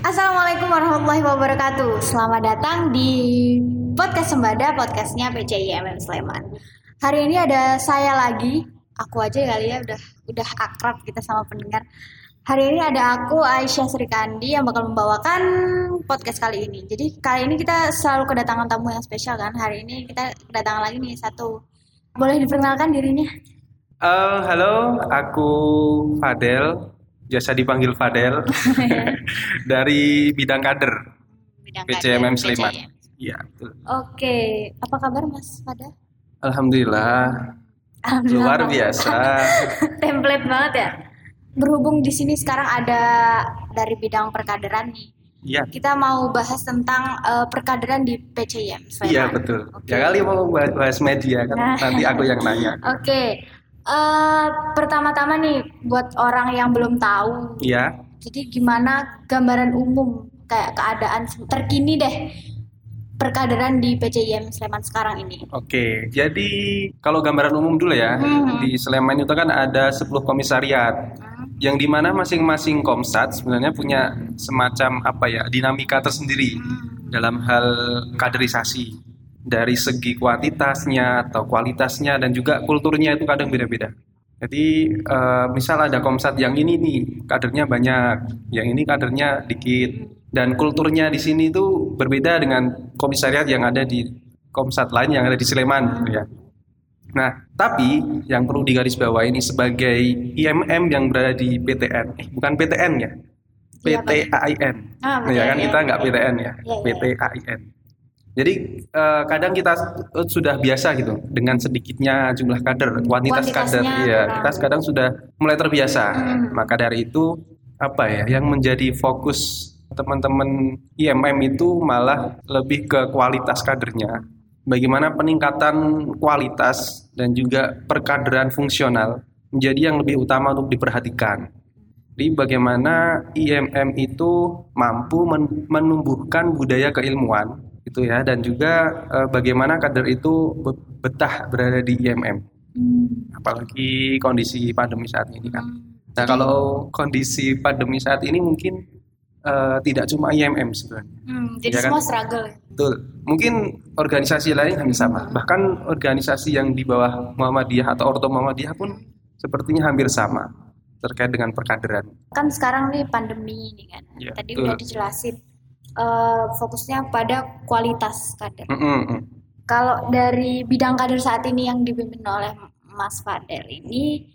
Assalamualaikum warahmatullahi wabarakatuh. Selamat datang di podcast Sembada, podcastnya PCIMM Sleman. Hari ini ada saya lagi, aku aja kali ya udah udah akrab kita sama pendengar. Hari ini ada aku Aisyah Srikandi yang bakal membawakan podcast kali ini. Jadi kali ini kita selalu kedatangan tamu yang spesial kan. Hari ini kita kedatangan lagi nih satu. Boleh diperkenalkan dirinya? Uh, halo, aku Fadel, biasa dipanggil Fadel dari bidang kader Bidang PCMM kader, Sleman. Iya, betul. Oke, apa kabar Mas Fadel? Alhamdulillah, Alhamdulillah. luar biasa. template banget ya. Berhubung di sini sekarang ada dari bidang perkaderan nih. Iya, Kita mau bahas tentang eh, perkaderan di. Sleman. iya betul. Oke. Ya kali mau bahas, media kan, Nah. nanti aku yang nanya. Oke. Eh, pertama-tama nih buat orang yang belum tahu. Iya, Jadi gimana gambaran umum kayak keadaan terkini deh perkaderan di PCIM Sleman sekarang ini. oke. Jadi kalau gambaran umum dulu ya, Hmm. di Sleman itu kan ada 10 komisariat. yang di mana masing-masing komsat sebenarnya punya semacam apa ya dinamika tersendiri dalam hal kaderisasi dari segi kuantitasnya atau kualitasnya dan juga kulturnya itu kadang beda-beda. Jadi eh, misal ada komsat yang ini nih kadernya banyak, yang ini kadernya dikit dan kulturnya di sini itu berbeda dengan komisariat yang ada di komsat lain yang ada di Sleman gitu ya. Nah, tapi yang perlu digarisbawahi ini sebagai IMM yang berada di PTN, eh bukan PTN ya, Iya. PTAIN. Ah, ya kan kita nggak. PTN ya, iya. Jadi eh, kadang kita eh, sudah biasa gitu dengan sedikitnya jumlah kader, kuantitas kader, ya kita kadang sudah mulai terbiasa. Hmm. Maka dari itu apa ya yang menjadi fokus teman-teman IMM itu malah lebih ke kualitas kadernya. Bagaimana peningkatan kualitas dan juga perkaderan fungsional menjadi yang lebih utama untuk diperhatikan. Jadi bagaimana IMM itu mampu men- menumbuhkan budaya keilmuan gitu ya dan juga eh, bagaimana kader itu be- betah berada di IMM Hmm. apalagi kondisi pandemi saat ini kan. Hmm. Nah, kalau kondisi pandemi saat ini mungkin eh, tidak cuma IMM sebenarnya. Hmm, jadi Iya kan? semua struggle ya. Betul. Mungkin organisasi lain hampir sama. Bahkan organisasi yang di bawah Muhammadiyah atau Orto Muhammadiyah pun sepertinya hampir sama terkait dengan perkaderan. Kan sekarang nih pandemi ini kan. Iya, Tadi betul. udah dijelasin eh, fokusnya pada kualitas kader. Mm-mm. Kalau dari bidang kader saat ini yang dipimpin oleh Mas Fadel ini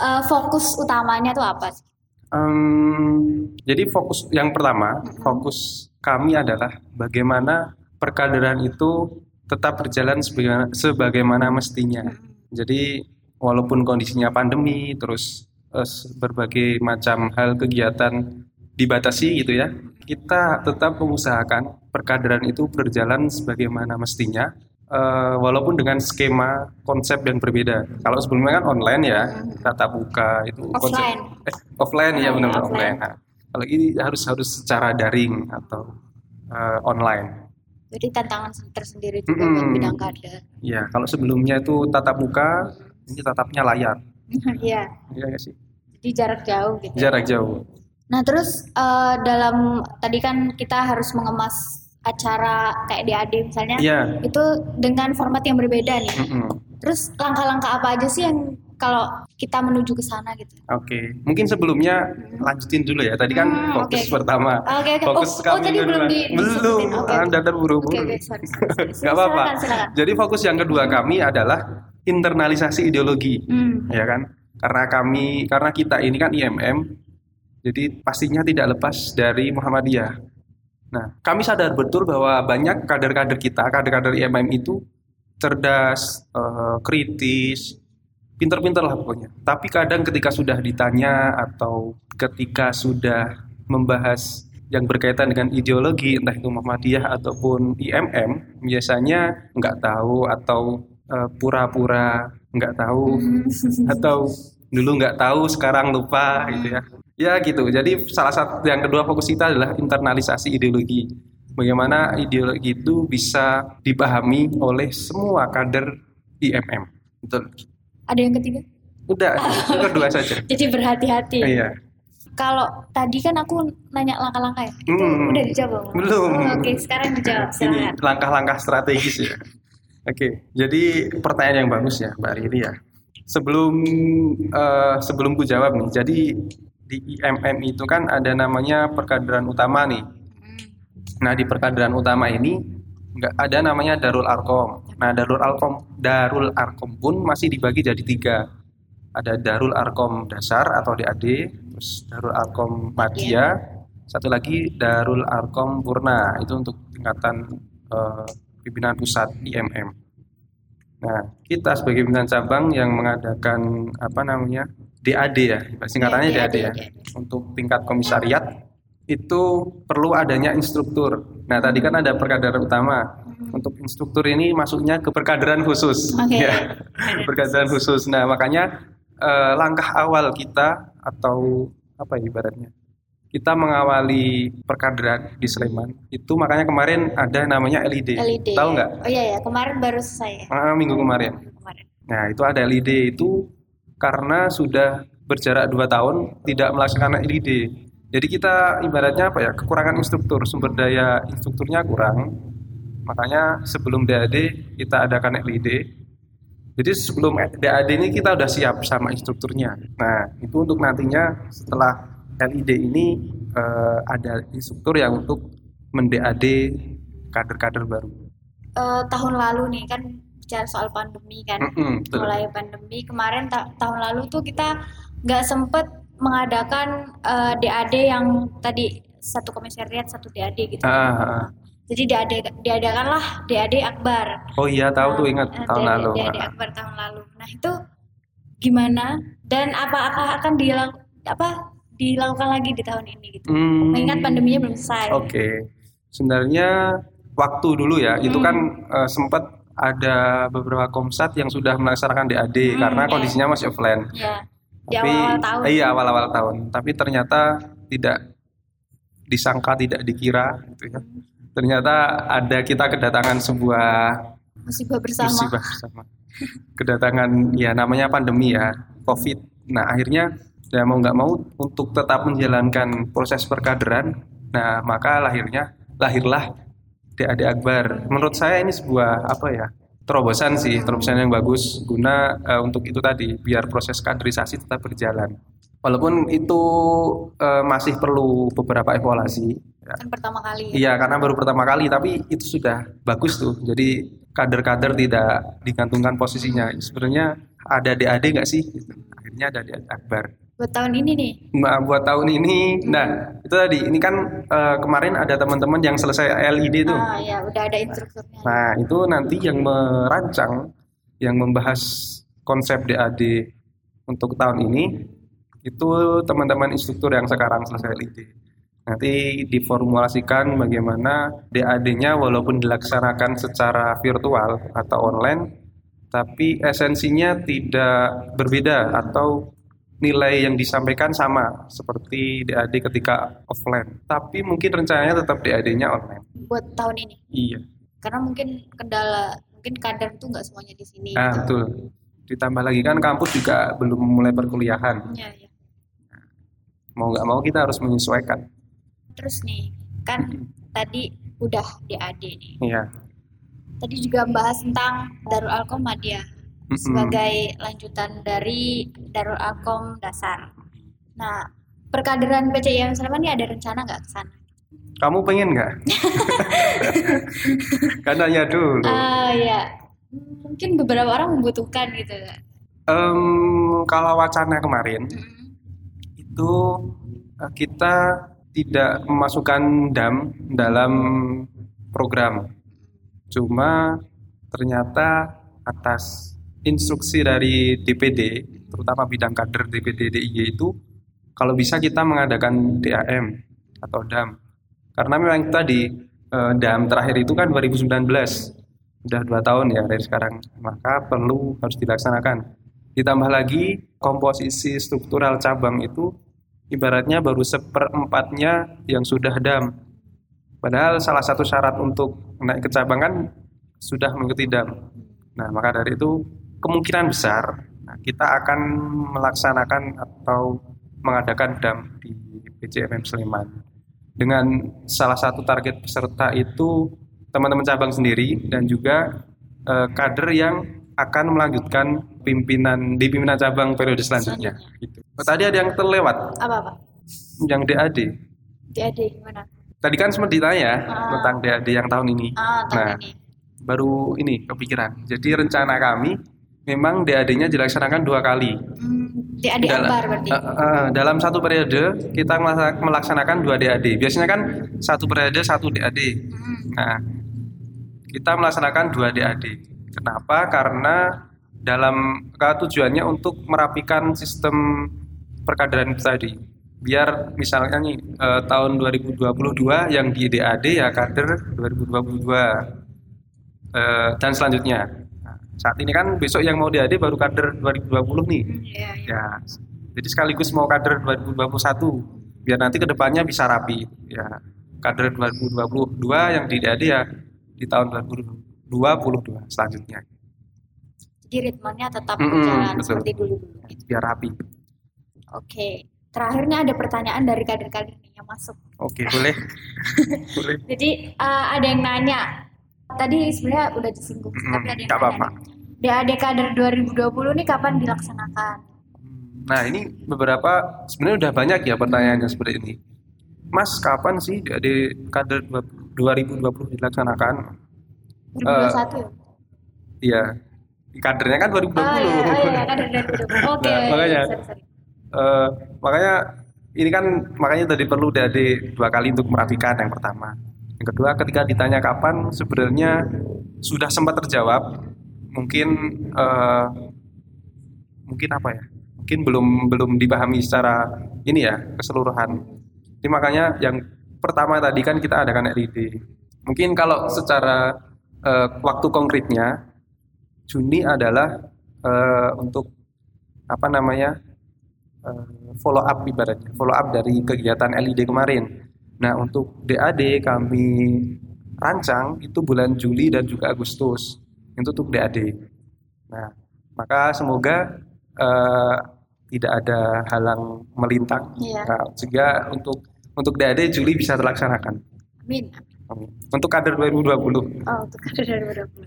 eh, fokus utamanya tuh apa sih? Em, jadi fokus yang pertama, fokus kami adalah bagaimana perkaderan itu tetap berjalan sebagaimana, sebagaimana mestinya. Jadi walaupun kondisinya pandemi, terus eh, berbagai macam hal kegiatan dibatasi gitu ya, kita tetap mengusahakan perkaderan itu berjalan sebagaimana mestinya. eh, walaupun dengan skema konsep yang berbeda. Kalau sebelumnya kan online ya, tatap muka itu konsep Offline. eh, offline ya Ah, benar offline. offline. Nah, kalau ini harus harus secara daring atau eh, online. Jadi tantangan tersendiri juga buat Mm-mm. bidang kader. Ya, kalau sebelumnya itu tatap muka, ini tatapnya layar. Iya, Iya sih? jadi jarak jauh gitu. Jarak jauh. Nah, terus eh, dalam tadi kan kita harus mengemas acara kayak DAD misalnya, Iya. itu dengan format yang berbeda nih. Mm-mm. Terus langkah-langkah apa aja sih yang kalau kita menuju ke sana gitu? Oke, mungkin sebelumnya lanjutin dulu ya. Tadi kan Hmm, fokus oke. pertama. Oke, oke. Fokus Oh, oh, kami dulu belum di- belum. oke. Anda terburu-buru. Oke, sorry, sorry. Nggak apa-apa. Jadi fokus yang kedua kami adalah internalisasi ideologi. Hmm. ya kan karena kami karena kita ini kan IMM jadi pastinya tidak lepas dari Muhammadiyah. Nah kami sadar betul bahwa banyak kader-kader kita kader-kader IMM itu cerdas eh, kritis pinter-pinter lah pokoknya. Tapi kadang ketika sudah ditanya atau ketika sudah membahas yang berkaitan dengan ideologi entah itu Muhammadiyah ataupun IMM biasanya nggak tahu atau eh, pura-pura nggak tahu atau dulu nggak tahu sekarang lupa gitu ya ya gitu jadi salah satu yang kedua fokus kita adalah internalisasi ideologi bagaimana ideologi itu bisa dipahami oleh semua kader IMM betul Ada yang ketiga? udah itu kedua saja Jadi berhati-hati. iya kalau tadi kan aku nanya langkah-langkah ya. Itu Hmm. udah dijawab belum? Belum. Oh, Oke, sekarang dijawab. Ini Silakan. langkah-langkah strategis ya. Oke, jadi pertanyaan yang bagus ya, Mbak Riri ya. Sebelum eh, sebelum ku jawab nih, jadi di IMM itu kan ada namanya perkaderan utama nih. Hmm. Nah di perkaderan utama ini nggak ada namanya Darul Arkom. Nah Darul Arkom Darul Arkom pun masih dibagi jadi tiga. Ada Darul Arkom dasar atau DAD, terus Darul Arkom Madya, satu lagi Darul Arkom Purna itu untuk tingkatan eh, pimpinan pusat IMM. Nah kita sebagai pimpinan cabang yang mengadakan apa namanya DAD ya, singkatannya Ya, DAD ya, DAD. untuk tingkat komisariat itu perlu adanya instruktur. Nah, tadi kan ada perkaderan utama. Untuk instruktur ini masuknya ke perkaderan khusus. Oke. Ya, perkaderan khusus. Nah, makanya eh, langkah awal kita atau apa ya ibaratnya? Kita mengawali perkaderan di Sleman itu makanya kemarin ada namanya LID. LED. Tahu nggak? Oh iya ya, kemarin baru selesai ya. Ah, minggu kemarin. Kemarin. Nah, itu ada LID itu karena sudah berjarak dua tahun tidak melaksanakan LID. Jadi kita ibaratnya apa ya, kekurangan instruktur, sumber daya instrukturnya kurang. Makanya sebelum DAD kita adakan LID. Jadi sebelum DAD ini kita udah siap sama instrukturnya. Nah, itu untuk nantinya setelah LID ini eh, ada instruktur yang untuk mend-DAD kader-kader baru. Eh, tahun lalu nih kan bicara soal pandemi kan. Mm-mm, betul. mulai pandemi kemarin ta- tahun lalu tuh kita nggak sempet mengadakan eh, DAD yang tadi satu komisariat satu DAD gitu. Ah. Jadi DAD diadakanlah DAD Akbar. Oh iya tahu tuh ingat Nah, tahun DAD lalu. DAD Akbar tahun lalu. Nah itu gimana dan apa-apa akan dilang apa dilakukan lagi di tahun ini gitu. Hmm, Mengingat pandeminya belum selesai. Oke, sebenarnya waktu dulu ya itu Hmm. kan eh, sempat ada beberapa komsat yang sudah melaksanakan DAD Hmm, karena iya. kondisinya masih offline. Di Tapi awal tahun. iya awal-awal tahun. Tapi ternyata tidak disangka, tidak dikira, gitu ya. Ternyata ada kita kedatangan sebuah musibah bersama. musibah bersama. Kedatangan ya namanya pandemi ya, COVID. Nah akhirnya ya mau nggak mau untuk tetap menjalankan proses perkaderan, nah maka lahirnya lahirlah DAD Akbar. Menurut saya ini sebuah apa ya terobosan sih, terobosan yang bagus guna eh, untuk itu tadi biar proses kaderisasi tetap berjalan. Walaupun itu eh, masih perlu beberapa evaluasi. ya. Kan pertama kali. Iya, karena baru pertama kali, tapi itu sudah bagus tuh. Jadi kader-kader tidak digantungkan posisinya. Sebenarnya ada DAD nggak sih? Akhirnya ada DAD Akbar. Buat tahun ini nih. Nah, buat tahun ini, nah itu tadi, ini kan eh, kemarin ada teman-teman yang selesai LID tuh. Ah ya udah ada instrukturnya. Nah, itu nanti yang merancang, yang membahas konsep DAD untuk tahun ini, itu teman-teman instruktur yang sekarang selesai LID. Nanti diformulasikan bagaimana DAD-nya walaupun dilaksanakan secara virtual atau online, tapi esensinya tidak berbeda atau nilai yang disampaikan sama seperti DAD ketika offline. Tapi mungkin rencananya tetap DAD-nya online. Buat tahun ini. Iya. Karena mungkin kendala mungkin kader tuh nggak semuanya di sini. Ah, gitu. betul. Ditambah lagi kan kampus juga belum mulai perkuliahan. Iya, iya. Mau nggak mau kita harus menyesuaikan. Terus nih, kan tadi udah DAD nih. Iya. Tadi juga bahas tentang Darul Alkom Sebagai lanjutan dari Darul Alkom dasar. Nah, perkaderan PCIM Sleman ini ada rencana nggak ke sana? Kamu pengen nggak? kan nanya dulu. Ah ya, mungkin beberapa orang membutuhkan gitu. Em, kalau wacana kemarin Mm. itu eh, kita tidak memasukkan DAM dalam program. Cuma ternyata atas instruksi dari DPD, terutama bidang kader DPD DIY itu, kalau bisa kita mengadakan DAM atau DAM. Karena memang tadi eh, DAM terakhir itu kan 2019, udah dua tahun ya dari sekarang, maka perlu harus dilaksanakan. Ditambah lagi komposisi struktural cabang itu ibaratnya baru seperempatnya yang sudah DAM. Padahal salah satu syarat untuk naik ke cabang kan sudah mengikuti DAM. Nah, maka dari itu kemungkinan besar kita akan melaksanakan atau mengadakan DAM di PCMM Sleman. Dengan salah satu target peserta itu teman-teman cabang sendiri dan juga eh, kader yang akan melanjutkan pimpinan di pimpinan cabang periode selanjutnya. Gitu. Oh, tadi ada yang terlewat, Apa apa? yang DAD. DAD gimana? Tadi kan sempat ditanya Ah. tentang DAD yang tahun ini. Ah, tahun Nah, ini. baru ini kepikiran. Jadi rencana kami memang DAD-nya dilaksanakan dua kali. Hmm, DAD Dalam- Akbar berarti. Eh, eh, dalam satu periode kita melaksa- melaksanakan dua DAD. Biasanya kan satu periode satu DAD. Hmm, Nah, kita melaksanakan dua DAD. Kenapa? Karena dalam tujuannya untuk merapikan sistem perkaderan itu tadi. Biar misalnya nih eh, tahun 2022 yang di DAD ya kader 2022 Eh, dan selanjutnya. Saat ini kan besok yang mau DAD baru kader 2020 nih. hmm, iya, iya. Ya, jadi sekaligus mau kader 2021 biar nanti ke depannya bisa rapi. Ya, kader 2022 yang di DAD ya di tahun 2022 selanjutnya Jadi ritmenya tetap Mm-mm, berjalan betul. seperti dulu dulu. gitu. biar rapi. Oke. Terakhirnya ada pertanyaan dari kader-kader nih yang masuk. Oke, boleh. boleh. Jadi eh, ada yang nanya. Tadi sebenarnya udah disinggung, Mm-mm, tapi ada yang apa-apa. nih. DAD kader 2020 nih kapan dilaksanakan? Nah, ini beberapa sebenarnya udah banyak ya pertanyaannya seperti ini. Mas, kapan sih di kader 2020 dilaksanakan? 2021 ya? Iya. Kadernya kan 2020. Oh iya, oh iya, kader 2020. Oke. Nah, makanya. sorry, sorry. Eh, makanya ini kan makanya tadi perlu DAD dua kali untuk merapikan yang pertama. Yang kedua ketika ditanya kapan sebenarnya sudah sempat terjawab. Mungkin eh, mungkin apa ya? Mungkin belum belum dipahami secara ini ya keseluruhan. Jadi makanya yang pertama tadi kan kita adakan LED. Mungkin kalau secara eh, waktu konkretnya Juni adalah eh, untuk apa namanya eh, follow up ibaratnya follow up dari kegiatan LED kemarin. Nah untuk DAD kami rancang itu bulan Juli dan juga Agustus itu untuk DAD. Nah maka semoga eh, tidak ada halang melintang Iya. Nah, sehingga untuk untuk DAD Juli bisa terlaksanakan. Amin. Amin. Untuk kader 2020. Oh, untuk kader 2020.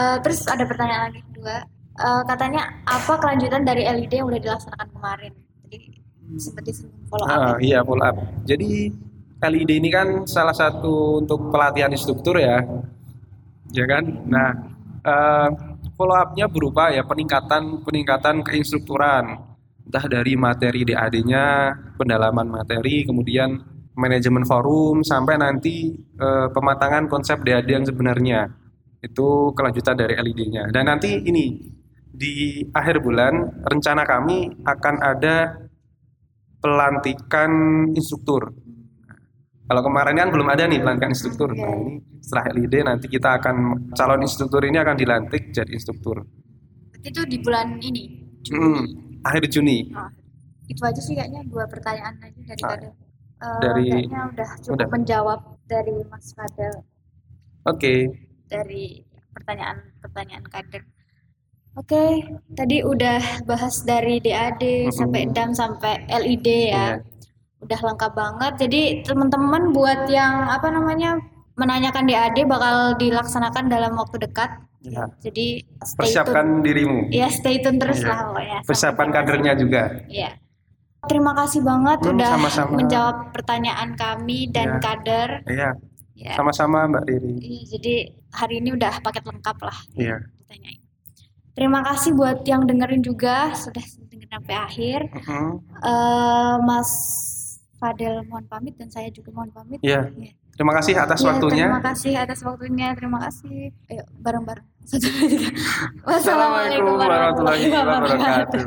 Eh, terus ada pertanyaan lagi kedua. Eh, katanya apa kelanjutan dari LED yang udah dilaksanakan kemarin? Jadi seperti follow up. Ah, iya follow up. Jadi LED ini kan salah satu untuk pelatihan instruktur ya, ya kan. Nah eh, follow upnya berupa ya peningkatan peningkatan keinstrukturan, entah dari materi DAD-nya, pendalaman materi, kemudian manajemen forum sampai nanti eh, pematangan konsep DAD yang sebenarnya itu kelanjutan dari LED-nya. Dan nanti ini di akhir bulan rencana kami akan ada pelantikan instruktur. Kalau kemarin kan belum ada nih pelantikan instruktur. Nah, ini setelah LED nanti kita akan calon instruktur ini akan dilantik jadi instruktur. Itu di bulan ini. Hmm, akhir Juni. Oh, itu aja sih kayaknya dua pertanyaan aja dari Ah. Eh, dari- kayaknya udah cukup udah. menjawab dari Mas Fadel Oke, dari pertanyaan-pertanyaan kader. Oke, tadi udah bahas dari DAD Mm-mm. sampai DAM sampai LED ya. Iya. Udah lengkap banget. Jadi teman-teman buat yang apa namanya menanyakan DAD bakal dilaksanakan dalam waktu dekat. Ya. Jadi stay persiapkan dirimu. tune. Ya, stay tune terus Iya. lah pokoknya. Kasih. kadernya juga. Iya. Terima kasih banget Hmm, udah sama-sama. menjawab pertanyaan kami dan Iya. kader. Iya, Ya. sama-sama Mbak Riri. Iya, jadi hari ini udah paket lengkap lah Iya. ditanyain. Terima kasih buat yang dengerin juga sudah dengerin sampai akhir. Mhm. Eh, Mas Fadel mohon pamit dan saya juga mohon pamit. Iya. Iya. Terima kasih atas Iya, waktunya. Terima kasih atas waktunya. Terima kasih. Ayo bareng-bareng. Satu, dua, tiga. Assalamualaikum warahmatullahi wabarakatuh.